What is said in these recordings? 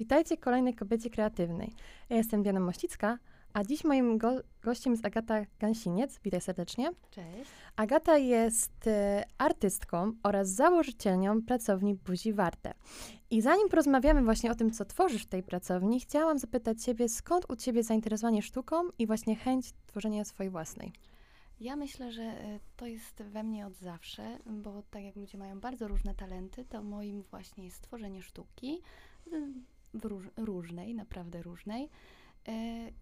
Witajcie w kolejnej kobiecie kreatywnej. Ja jestem Diana Mościcka, a dziś moim go- gościem jest Agata Gansiniec. Witaj serdecznie. Cześć. Agata jest e, artystką oraz założycielnią pracowni Buzi Warte. I zanim porozmawiamy właśnie o tym, co tworzysz w tej pracowni, chciałam zapytać Ciebie, skąd u Ciebie zainteresowanie sztuką i właśnie chęć tworzenia swojej własnej? Ja myślę, że e, to jest we mnie od zawsze, bo tak jak ludzie mają bardzo różne talenty, to moim właśnie jest tworzenie sztuki y, róż, różnej, naprawdę różnej. E,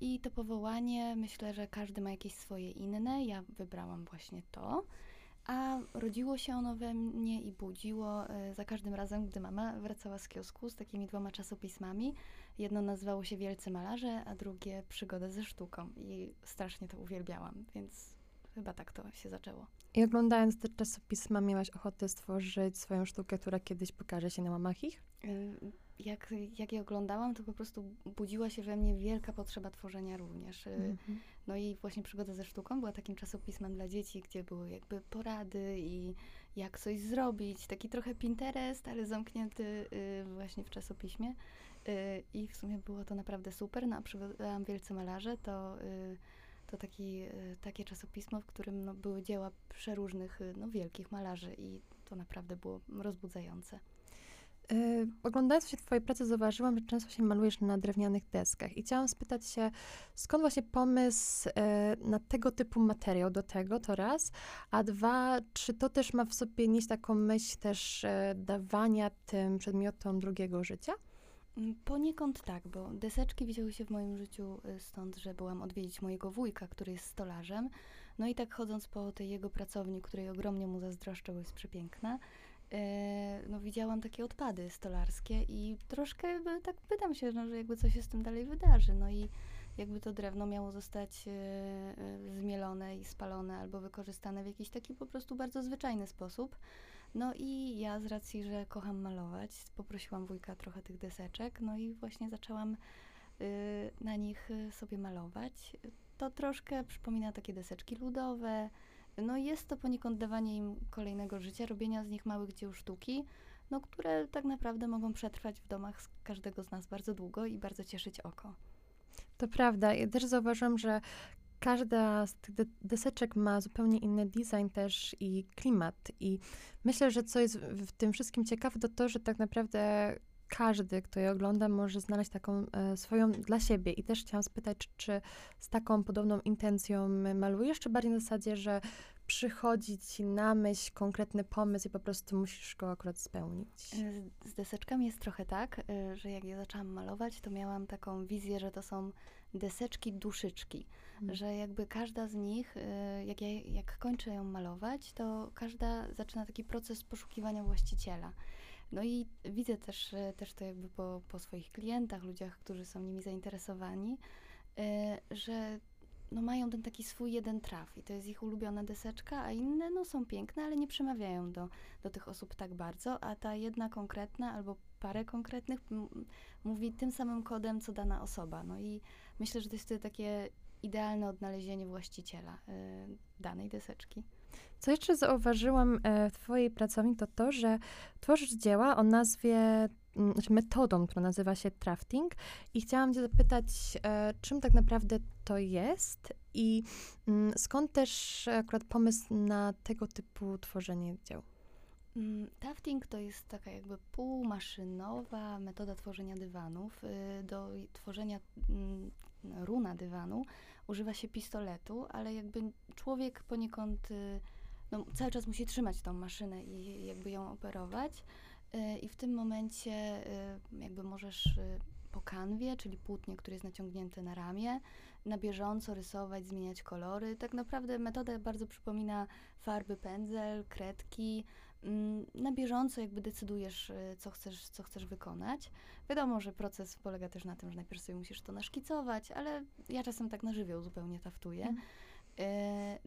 I to powołanie, myślę, że każdy ma jakieś swoje inne. Ja wybrałam właśnie to. A rodziło się ono we mnie i budziło e, za każdym razem, gdy mama wracała z kiosku z takimi dwoma czasopismami. Jedno nazywało się Wielcy Malarze, a drugie Przygoda ze sztuką. I strasznie to uwielbiałam, więc chyba tak to się zaczęło. I oglądając te czasopisma, miałaś ochotę stworzyć swoją sztukę, która kiedyś pokaże się na mamach ich? Y, Jak, jak je oglądałam, to po prostu budziła się we mnie wielka potrzeba tworzenia również. Y, Mhm. No i właśnie Przygoda ze sztuką była takim czasopismem dla dzieci, gdzie były jakby porady i jak coś zrobić. Taki trochę Pinterest, ale zamknięty y, właśnie w czasopiśmie. Y, I w sumie było to naprawdę super. No a Przygoda Wielcy Malarze to, y, to taki, takie czasopismo, w którym no, były dzieła przeróżnych, no, wielkich malarzy i to naprawdę było rozbudzające. Y, oglądając się Twojej pracy, zauważyłam, że często się malujesz na drewnianych deskach. I chciałam spytać się, skąd właśnie pomysł y, na tego typu materiał do tego, to raz, a dwa, czy to też ma w sobie nieść taką myśl też y, dawania tym przedmiotom drugiego życia? Mm, Poniekąd tak, bo deseczki wzięły się w moim życiu y, stąd, że byłam odwiedzić mojego wujka, który jest stolarzem. No i tak chodząc po tej jego pracowni, której ogromnie mu zazdroszczę, bo jest przepiękna, no widziałam takie odpady stolarskie i troszkę tak pytam się, no, że jakby co się z tym dalej wydarzy. No i jakby to drewno miało zostać e, e, zmielone i spalone albo wykorzystane w jakiś taki po prostu bardzo zwyczajny sposób. No i ja z racji, że kocham malować, poprosiłam wujka trochę tych deseczek, no i właśnie zaczęłam na nich sobie malować. To troszkę przypomina takie deseczki ludowe. No jest to poniekąd dawanie im kolejnego życia, robienia z nich małych dzieł sztuki, no które tak naprawdę mogą przetrwać w domach każdego z nas bardzo długo i bardzo cieszyć oko. To prawda. Ja też zauważyłam, że każda z tych de- deseczek ma zupełnie inny design też i klimat. I myślę, że co jest w tym wszystkim ciekawe, to to, że tak naprawdę każdy, kto je ogląda, może znaleźć taką e, swoją dla siebie. I też chciałam spytać, czy, czy z taką podobną intencją e, malujesz, czy bardziej na zasadzie, że przychodzi ci na myśl konkretny pomysł i po prostu musisz go akurat spełnić? Y, Z deseczkami jest trochę tak, y, że jak ja zaczęłam malować, to miałam taką wizję, że to są deseczki duszyczki. Mm. że jakby każda z nich, y, jak, ja, jak kończę ją malować, to każda zaczyna taki proces poszukiwania właściciela. No i widzę też, y, też to jakby po, po swoich klientach, ludziach, którzy są nimi zainteresowani, y, że no mają ten taki swój jeden traf i to jest ich ulubiona deseczka, a inne no są piękne, ale nie przemawiają do, do tych osób tak bardzo, a ta jedna konkretna albo parę konkretnych mówi tym samym kodem, co dana osoba. No i myślę, że to jest wtedy takie idealne odnalezienie właściciela y, danej deseczki. Co jeszcze zauważyłam e, w Twojej pracowni, to to, że tworzysz dzieła o nazwie, mm, znaczy metodą, która nazywa się drafting. I chciałam Cię zapytać, e, czym tak naprawdę to jest i mm, skąd też akurat pomysł na tego typu tworzenie dzieł? Mm, Tafting to jest taka jakby półmaszynowa metoda tworzenia dywanów. Y, Do tworzenia runa dywanu używa się pistoletu, ale jakby człowiek poniekąd y, no, cały czas musi trzymać tą maszynę i jakby ją operować. Y, I w tym momencie y, jakby możesz y, po kanwie, czyli płótnie, które jest naciągnięte na ramię, na bieżąco rysować, zmieniać kolory. Tak naprawdę metoda bardzo przypomina farby, pędzel, kredki, mm, na bieżąco jakby decydujesz, co chcesz, co chcesz wykonać. Wiadomo, że proces polega też na tym, że najpierw sobie musisz to naszkicować, ale ja czasem tak na żywioł zupełnie taftuję. Mhm.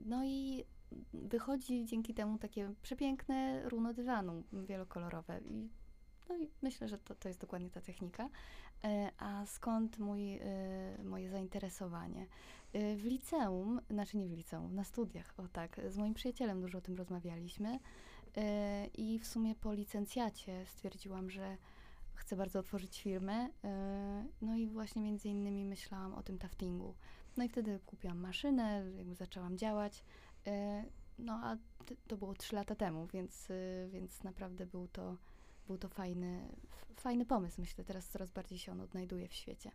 No i wychodzi dzięki temu takie przepiękne runo dywanu wielokolorowe. I, no i myślę, że to, to jest dokładnie ta technika. E, A skąd mój, e, moje zainteresowanie? E, W liceum, znaczy nie w liceum, na studiach, o tak, z moim przyjacielem dużo o tym rozmawialiśmy. I w sumie po licencjacie stwierdziłam, że chcę bardzo otworzyć firmę. No i właśnie między innymi myślałam o tym taftingu. No i wtedy kupiłam maszynę, jakby zaczęłam działać. E, no a to było trzy lata temu, więc, więc naprawdę był to, był to fajny, fajny pomysł. Myślę, teraz coraz bardziej się on odnajduje w świecie.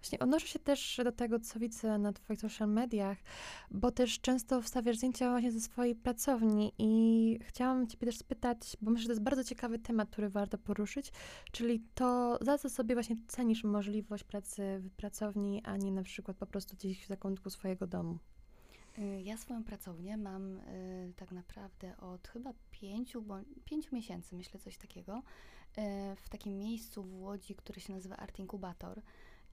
Właśnie odnoszę się też do tego, co widzę na twoich social mediach, bo też często wstawiasz zdjęcia właśnie ze swojej pracowni i chciałam ciebie też spytać, bo myślę, że to jest bardzo ciekawy temat, który warto poruszyć, czyli to, za co sobie właśnie cenisz możliwość pracy w pracowni, a nie na przykład po prostu gdzieś w zakątku swojego domu. Y, ja swoją pracownię mam y, tak naprawdę od chyba pięciu, bo, pięciu miesięcy, myślę, coś takiego, y, w takim miejscu w Łodzi, które się nazywa Art Inkubator.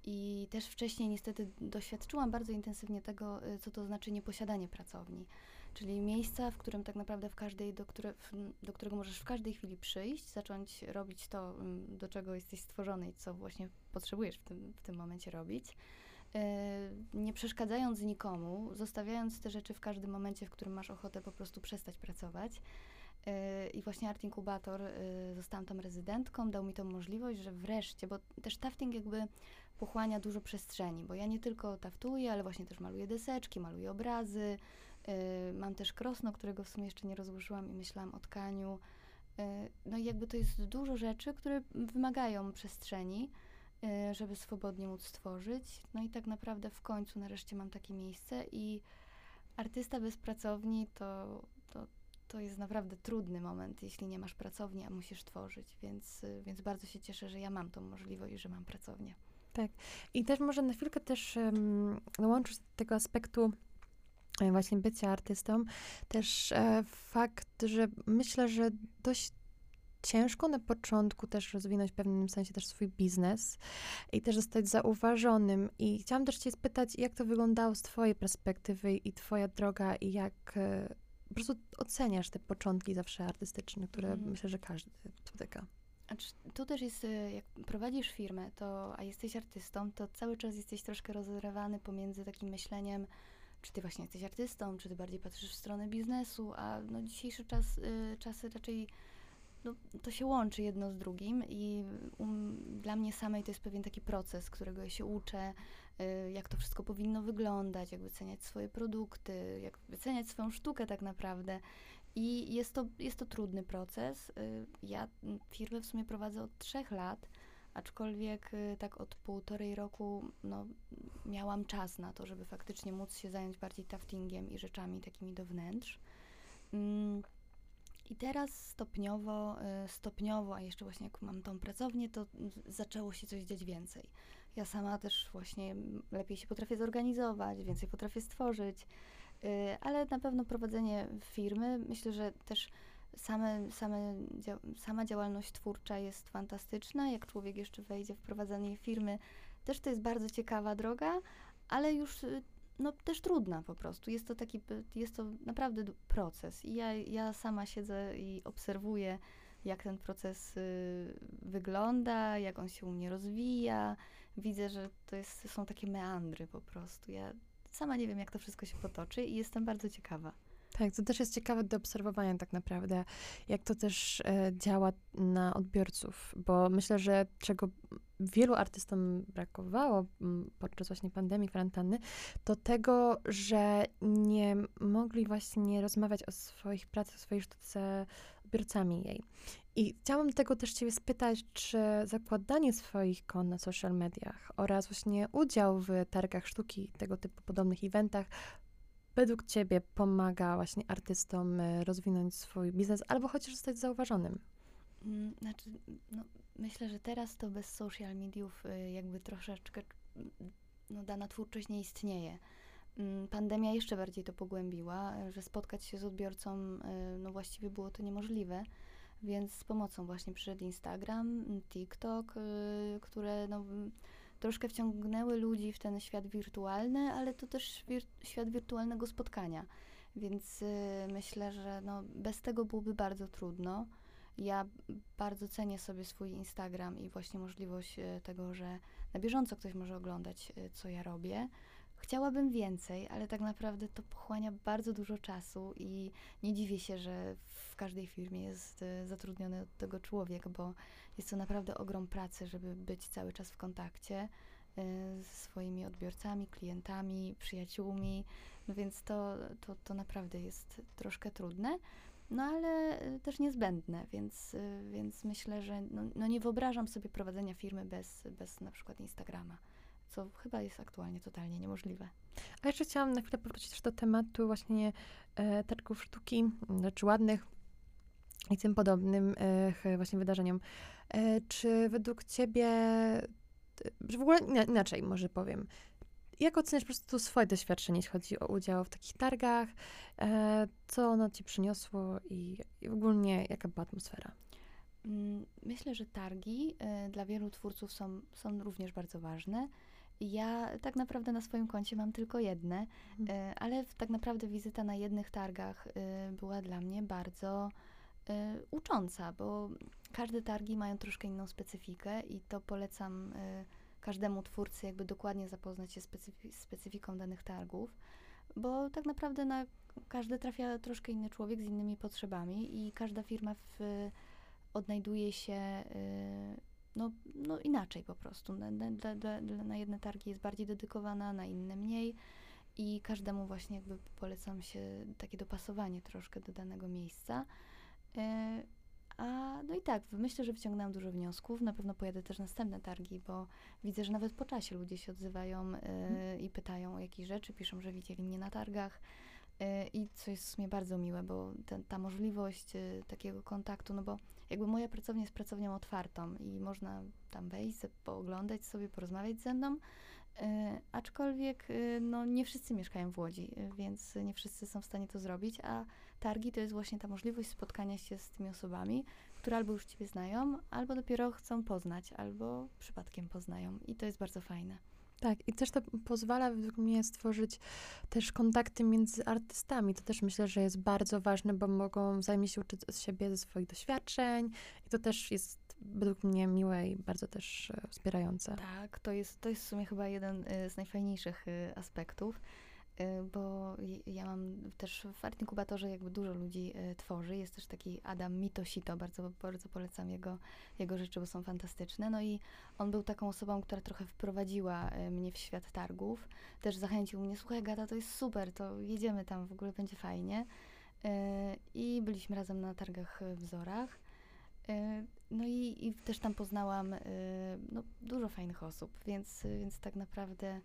I też wcześniej niestety doświadczyłam bardzo intensywnie tego, y, co to znaczy nieposiadanie pracowni. Czyli miejsca, w którym tak naprawdę w każdej, do, które, do którego możesz w każdej chwili przyjść, zacząć robić to, mm, do czego jesteś stworzony i co właśnie potrzebujesz w tym, w tym momencie robić. Yy, nie przeszkadzając nikomu, zostawiając te rzeczy w każdym momencie, w którym masz ochotę po prostu przestać pracować. Yy, I właśnie Art Inkubator, yy, zostałam tam rezydentką, dał mi tą możliwość, że wreszcie, bo też tafting jakby pochłania dużo przestrzeni, bo ja nie tylko taftuję, ale właśnie też maluję deseczki, maluję obrazy. Mam też krosno, którego w sumie jeszcze nie rozłożyłam i myślałam o tkaniu. No i jakby to jest dużo rzeczy, które wymagają przestrzeni, żeby swobodnie móc stworzyć. No i tak naprawdę w końcu nareszcie mam takie miejsce i artysta bez pracowni to, to, to jest naprawdę trudny moment, jeśli nie masz pracowni, a musisz tworzyć, więc, więc bardzo się cieszę, że ja mam tą możliwość, że mam pracownię. Tak. I też może na chwilkę też um, dołączyć do tego aspektu e, właśnie bycia artystą, też e, fakt, że myślę, że dość ciężko na początku też rozwinąć w pewnym sensie też swój biznes i też zostać zauważonym. I chciałam też cię spytać, jak to wyglądało z twojej perspektywy i twoja droga i jak e, po prostu oceniasz te początki zawsze artystyczne, które mm. myślę, że każdy spotyka. Znaczy, tu też jest, y, jak prowadzisz firmę, to, a jesteś artystą, to cały czas jesteś troszkę rozrywany pomiędzy takim myśleniem, czy ty właśnie jesteś artystą, czy ty bardziej patrzysz w stronę biznesu, a no dzisiejszy czas, y, czasy raczej no, to się łączy jedno z drugim i um, dla mnie samej to jest pewien taki proces, którego ja się uczę, y, jak to wszystko powinno wyglądać, jak wyceniać swoje produkty, jak wyceniać swoją sztukę tak naprawdę. I jest to, jest to trudny proces. Y, ja firmę w sumie prowadzę od trzech lat, aczkolwiek y, tak od półtorej roku no, miałam czas na to, żeby faktycznie móc się zająć bardziej taftingiem i rzeczami takimi do wnętrz. Mm, I teraz stopniowo, y, stopniowo, a jeszcze właśnie jak mam tą pracownię, to zaczęło się coś dziać więcej. Ja sama też właśnie lepiej się potrafię zorganizować, więcej potrafię stworzyć. Y, ale na pewno prowadzenie firmy, myślę, że też same, same, sama działalność twórcza jest fantastyczna. Jak człowiek jeszcze wejdzie w prowadzenie firmy, też to jest bardzo ciekawa droga, ale już y, no, też trudna po prostu. Jest to taki, jest to naprawdę proces. I ja, ja sama siedzę i obserwuję, jak ten proces y, wygląda, jak on się u mnie rozwija. Widzę, że to jest, są takie meandry po prostu. Ja sama nie wiem, jak to wszystko się potoczy i jestem bardzo ciekawa. Tak, to też jest ciekawe do obserwowania tak naprawdę, jak to też e, działa na odbiorców, bo myślę, że czego wielu artystom brakowało podczas właśnie pandemii, kwarantanny, to tego, że nie mogli właśnie rozmawiać o swoich pracach, o swojej sztuce odbiorcami jej. I chciałam tego też ciebie spytać, czy zakładanie swoich kon na social mediach oraz właśnie udział w targach sztuki, tego typu podobnych eventach, według ciebie pomaga właśnie artystom e, rozwinąć swój biznes albo chociaż zostać zauważonym? Mm, znaczy, no, myślę, że teraz to bez social mediów e, jakby troszeczkę no, dana twórczość nie istnieje. Mm, pandemia jeszcze bardziej to pogłębiła, że spotkać się z odbiorcą, e, no właściwie było to niemożliwe. Więc z pomocą właśnie przyszedł Instagram, TikTok, które no, troszkę wciągnęły ludzi w ten świat wirtualny, ale to też wir świat wirtualnego spotkania. Więc y, myślę, że no, bez tego byłoby bardzo trudno. Ja bardzo cenię sobie swój Instagram i właśnie możliwość y, tego, że na bieżąco ktoś może oglądać, y, co ja robię. Chciałabym więcej, ale tak naprawdę to pochłania bardzo dużo czasu i nie dziwię się, że w każdej firmie jest zatrudniony od tego człowiek, bo jest to naprawdę ogrom pracy, żeby być cały czas w kontakcie y, ze swoimi odbiorcami, klientami, przyjaciółmi, no więc to, to, to naprawdę jest troszkę trudne. No ale y, też niezbędne, więc, więc myślę, że no, no nie wyobrażam sobie prowadzenia firmy bez, bez na przykład Instagrama co chyba jest aktualnie totalnie niemożliwe. A jeszcze chciałam na chwilę powrócić też do tematu właśnie e, targów sztuki, znaczy ładnych i tym podobnym e, właśnie wydarzeniom. E, czy według ciebie, że w ogóle inaczej może powiem, jak oceniasz po prostu swoje doświadczenie, jeśli chodzi o udział w takich targach? E, co ono ci przyniosło i, i ogólnie jaka była atmosfera? Mm, myślę, że targi dla wielu twórców są, są również bardzo ważne. Ja tak naprawdę na swoim koncie mam tylko jedne, mhm. ale tak naprawdę wizyta na jednych targach była dla mnie bardzo ucząca, bo każde targi mają troszkę inną specyfikę i to polecam każdemu twórcy jakby dokładnie zapoznać się z specyfi specyfiką danych targów, bo tak naprawdę na każde trafia troszkę inny człowiek z innymi potrzebami i każda firma w, odnajduje się no, no inaczej po prostu. Na, na, na, na jedne targi jest bardziej dedykowana, na inne mniej i każdemu właśnie jakby polecam się takie dopasowanie troszkę do danego miejsca. E, a no i tak, myślę, że wyciągnęłam dużo wniosków. Na pewno pojadę też następne targi, bo widzę, że nawet po czasie ludzie się odzywają y, mm. i pytają o jakieś rzeczy, piszą, że widzieli mnie na targach. Y, I co jest w sumie bardzo miłe, bo ten, ta możliwość y, takiego kontaktu, no bo jakby moja pracownia jest pracownią otwartą i można tam wejść, pooglądać sobie, porozmawiać ze mną. E, aczkolwiek e, no, nie wszyscy mieszkają w Łodzi, e, więc nie wszyscy są w stanie to zrobić, a targi to jest właśnie ta możliwość spotkania się z tymi osobami, które albo już Ciebie znają, albo dopiero chcą poznać, albo przypadkiem poznają. I to jest bardzo fajne. Tak, i też to pozwala według mnie stworzyć też kontakty między artystami. To też myślę, że jest bardzo ważne, bo mogą wzajemnie się uczyć z siebie, ze swoich doświadczeń i to też jest według mnie miłe i bardzo też e, wspierające. Tak, to jest, to jest w sumie chyba jeden e, z najfajniejszych e, aspektów bo ja mam też w Art Inkubatorze jakby dużo ludzi y, tworzy. Jest też taki Adam Mitosito, bardzo, bardzo polecam jego, jego rzeczy, bo są fantastyczne. No i on był taką osobą, która trochę wprowadziła y, mnie w świat targów. Też zachęcił mnie, słuchaj Gata, to jest super, to jedziemy tam, w ogóle będzie fajnie. I byliśmy razem na targach Wzorach. No i, i też tam poznałam no, dużo fajnych osób, więc, więc tak naprawdę Y,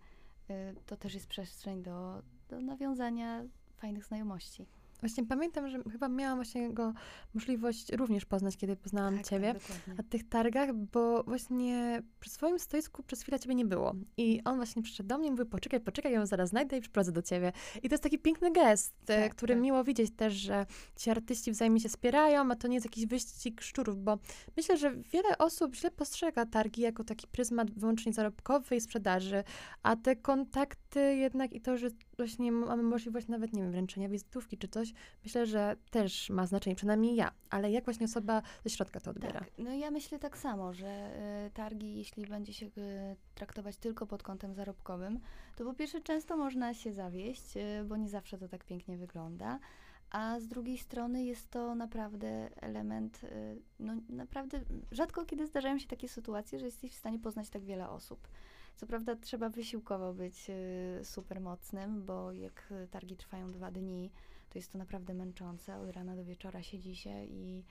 to też jest przestrzeń do, do nawiązania fajnych znajomości. Właśnie pamiętam, że chyba miałam właśnie go możliwość również poznać, kiedy poznałam tak, ciebie tak, na tych targach, bo właśnie przy swoim stoisku przez chwilę ciebie nie było. I on właśnie przyszedł do mnie i mówił, poczekaj, poczekaj, ja ją zaraz znajdę i przyprowadzę do ciebie. I to jest taki piękny gest, tak, który tak. miło widzieć też, że ci artyści wzajemnie się wspierają, a to nie jest jakiś wyścig szczurów, bo myślę, że wiele osób źle postrzega targi jako taki pryzmat wyłącznie zarobkowy i sprzedaży, a te kontakty jednak i to, że właśnie mamy możliwość nawet, nie wiem, wręczenia wizytówki czy coś, myślę, że też ma znaczenie, przynajmniej ja. Ale jak właśnie osoba ze środka to odbiera? Tak, no ja myślę tak samo, że y, targi, jeśli będzie się y, traktować tylko pod kątem zarobkowym, to po pierwsze często można się zawieść, y, bo nie zawsze to tak pięknie wygląda. A z drugiej strony jest to naprawdę element, no naprawdę rzadko kiedy zdarzają się takie sytuacje, że jesteś w stanie poznać tak wiele osób. Co prawda trzeba wysiłkowo być y, super mocnym, bo jak targi trwają dwa dni, to jest to naprawdę męczące. Od rana do wieczora siedzi się i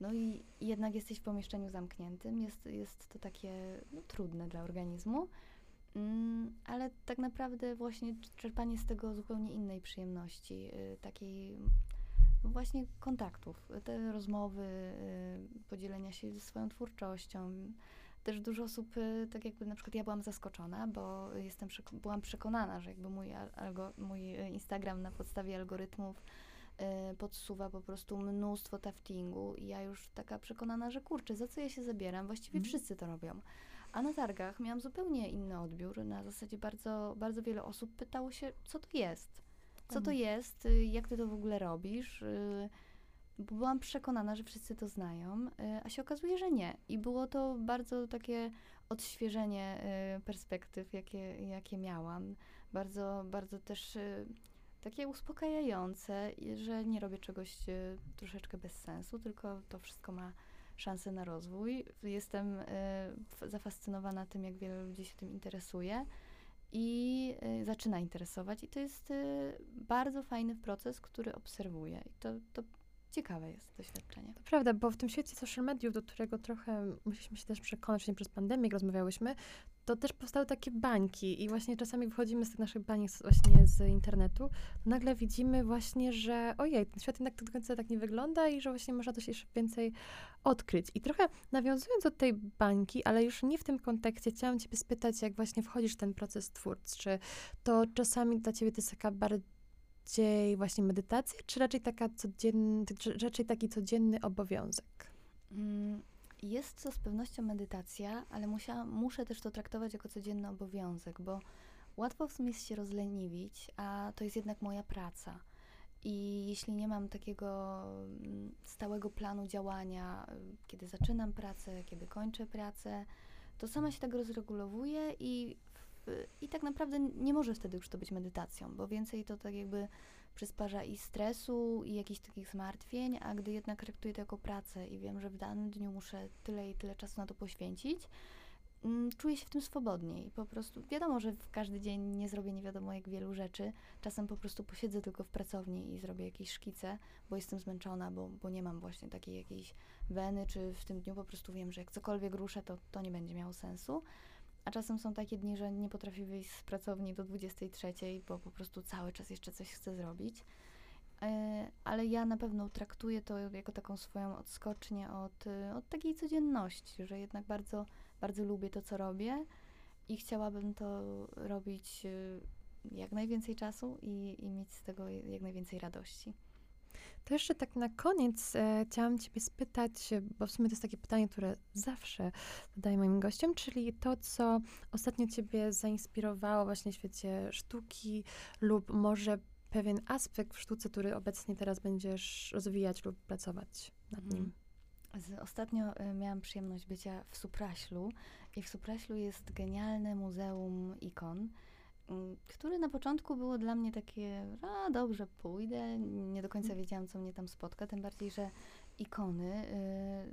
no i jednak jesteś w pomieszczeniu zamkniętym. Jest, jest to takie no, trudne dla organizmu. Mm, ale tak naprawdę właśnie czerpanie z tego zupełnie innej przyjemności, y, takiej właśnie kontaktów, te rozmowy, y, podzielenia się swoją twórczością, też dużo osób, y, tak jakby na przykład ja byłam zaskoczona, bo jestem, byłam przekonana, że jakby mój, algo, mój y, Instagram na podstawie algorytmów y, podsuwa po prostu mnóstwo taftingu i ja już taka przekonana, że kurczę, za co ja się zabieram? Właściwie mm. wszyscy to robią. A na targach miałam zupełnie inny odbiór. Na zasadzie bardzo, bardzo wiele osób pytało się, co to jest? Co to jest? Jak ty to w ogóle robisz? Bo byłam przekonana, że wszyscy to znają, y, a się okazuje, że nie. I było to bardzo takie odświeżenie y, perspektyw, jakie, jakie miałam, bardzo, bardzo też y, takie uspokajające, że nie robię czegoś troszeczkę bez sensu, tylko to wszystko ma szansę na rozwój. Jestem zafascynowana tym, jak wiele ludzi się tym interesuje i zaczyna interesować. I to jest bardzo fajny proces, który obserwuję. I to, to ciekawe jest doświadczenie. To prawda, bo w tym świecie social mediów, do którego trochę musieliśmy się też przekonać, nie przez pandemię, jak rozmawiałyśmy, to też powstały takie bańki i właśnie czasami wychodzimy z tych naszych baniek właśnie z internetu, to nagle widzimy właśnie, że ojej, ten świat jednak do końca tak nie wygląda i że właśnie można coś jeszcze więcej odkryć. I trochę nawiązując do tej bańki, ale już nie w tym kontekście, chciałam ciebie spytać, jak właśnie wchodzisz w ten proces twórczy, czy to czasami dla ciebie to jest taka bardziej właśnie medytacja, czy raczej, taka codzienny, raczej taki codzienny obowiązek? Mm jest to z pewnością medytacja, ale musia, muszę też to traktować jako codzienny obowiązek, bo łatwo w sumie jest się rozleniwić, a to jest jednak moja praca. I jeśli nie mam takiego mm, stałego planu działania, kiedy zaczynam pracę, kiedy kończę pracę, to sama się tak rozregulowuję i, i tak naprawdę nie może wtedy już to być medytacją, bo więcej to tak jakby przysparza i stresu, i jakichś takich zmartwień, a gdy jednak traktuję to jako pracę i wiem, że w danym dniu muszę tyle i tyle czasu na to poświęcić, mm, czuję się w tym swobodniej. Po prostu wiadomo, że w każdy dzień nie zrobię nie wiadomo jak wielu rzeczy. Czasem po prostu posiedzę tylko w pracowni i zrobię jakieś szkice, bo jestem zmęczona, bo, bo nie mam właśnie takiej jakiejś weny, czy w tym dniu po prostu wiem, że jak cokolwiek ruszę, to to nie będzie miało sensu. A czasem są takie dni, że nie potrafię wyjść z pracowni do 23, bo po prostu cały czas jeszcze coś chcę zrobić. E, ale ja na pewno traktuję to jako taką swoją odskocznię od, od takiej codzienności, że jednak bardzo, bardzo lubię to, co robię i chciałabym to robić e, jak najwięcej czasu i, i mieć z tego jak najwięcej radości. To jeszcze tak na koniec e, chciałam Ciebie spytać, bo w sumie to jest takie pytanie, które zawsze zadaję moim gościom, czyli to, co ostatnio Ciebie zainspirowało właśnie w świecie sztuki lub może pewien aspekt w sztuce, który obecnie teraz będziesz rozwijać lub pracować nad nim. Z, ostatnio y, miałam przyjemność bycia w Supraślu i w Supraślu jest genialne muzeum ikon. Mm, który na początku było dla mnie takie, a dobrze, pójdę, nie do końca mhm. wiedziałam, co mnie tam spotka, tym bardziej, że ikony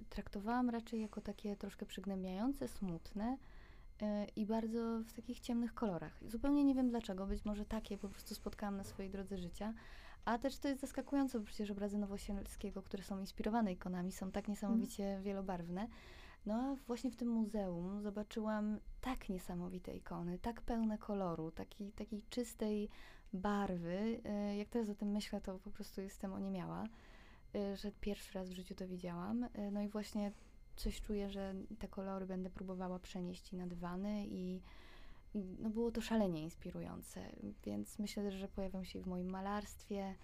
y, traktowałam raczej jako takie troszkę przygnębiające, smutne y, i bardzo w takich ciemnych kolorach. Zupełnie nie wiem dlaczego, być może takie po prostu spotkałam na swojej drodze życia, a też to jest zaskakujące, bo przecież obrazy Nowosielskiego, które są inspirowane ikonami, są tak niesamowicie mm. wielobarwne, no właśnie w tym muzeum zobaczyłam tak niesamowite ikony, tak pełne koloru, takiej, takiej czystej barwy. E, jak teraz o tym myślę, to po prostu jestem oniemiała, e, że pierwszy raz w życiu to widziałam. E, no i właśnie coś czuję, że te kolory będę próbowała przenieść na dywany i, no było to szalenie inspirujące, więc myślę że pojawią się w moim malarstwie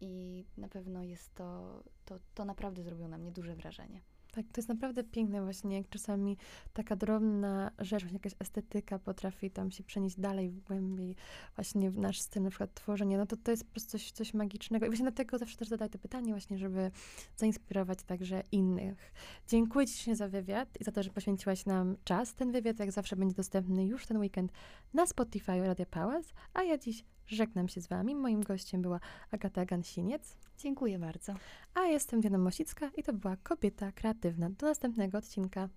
i na pewno jest to, to, to naprawdę zrobiło na mnie duże wrażenie. Tak, to jest naprawdę piękne właśnie, jak czasami taka drobna rzecz, jakaś estetyka potrafi tam się przenieść dalej, głębiej właśnie w nasz styl na przykład tworzenia, no to to jest po prostu coś, coś magicznego. I właśnie dlatego zawsze też zadaję to pytanie właśnie, żeby zainspirować także innych. Dziękuję Ci za wywiad i za to, że poświęciłaś nam czas. Ten wywiad jak zawsze będzie dostępny już ten weekend na Spotify Radio Pałas, a ja dziś Żegnam się z Wami. Moim gościem była Agata Gansiniec. Dziękuję bardzo. A jestem Diana Mosicka i to była Kobieta Kreatywna. Do następnego odcinka.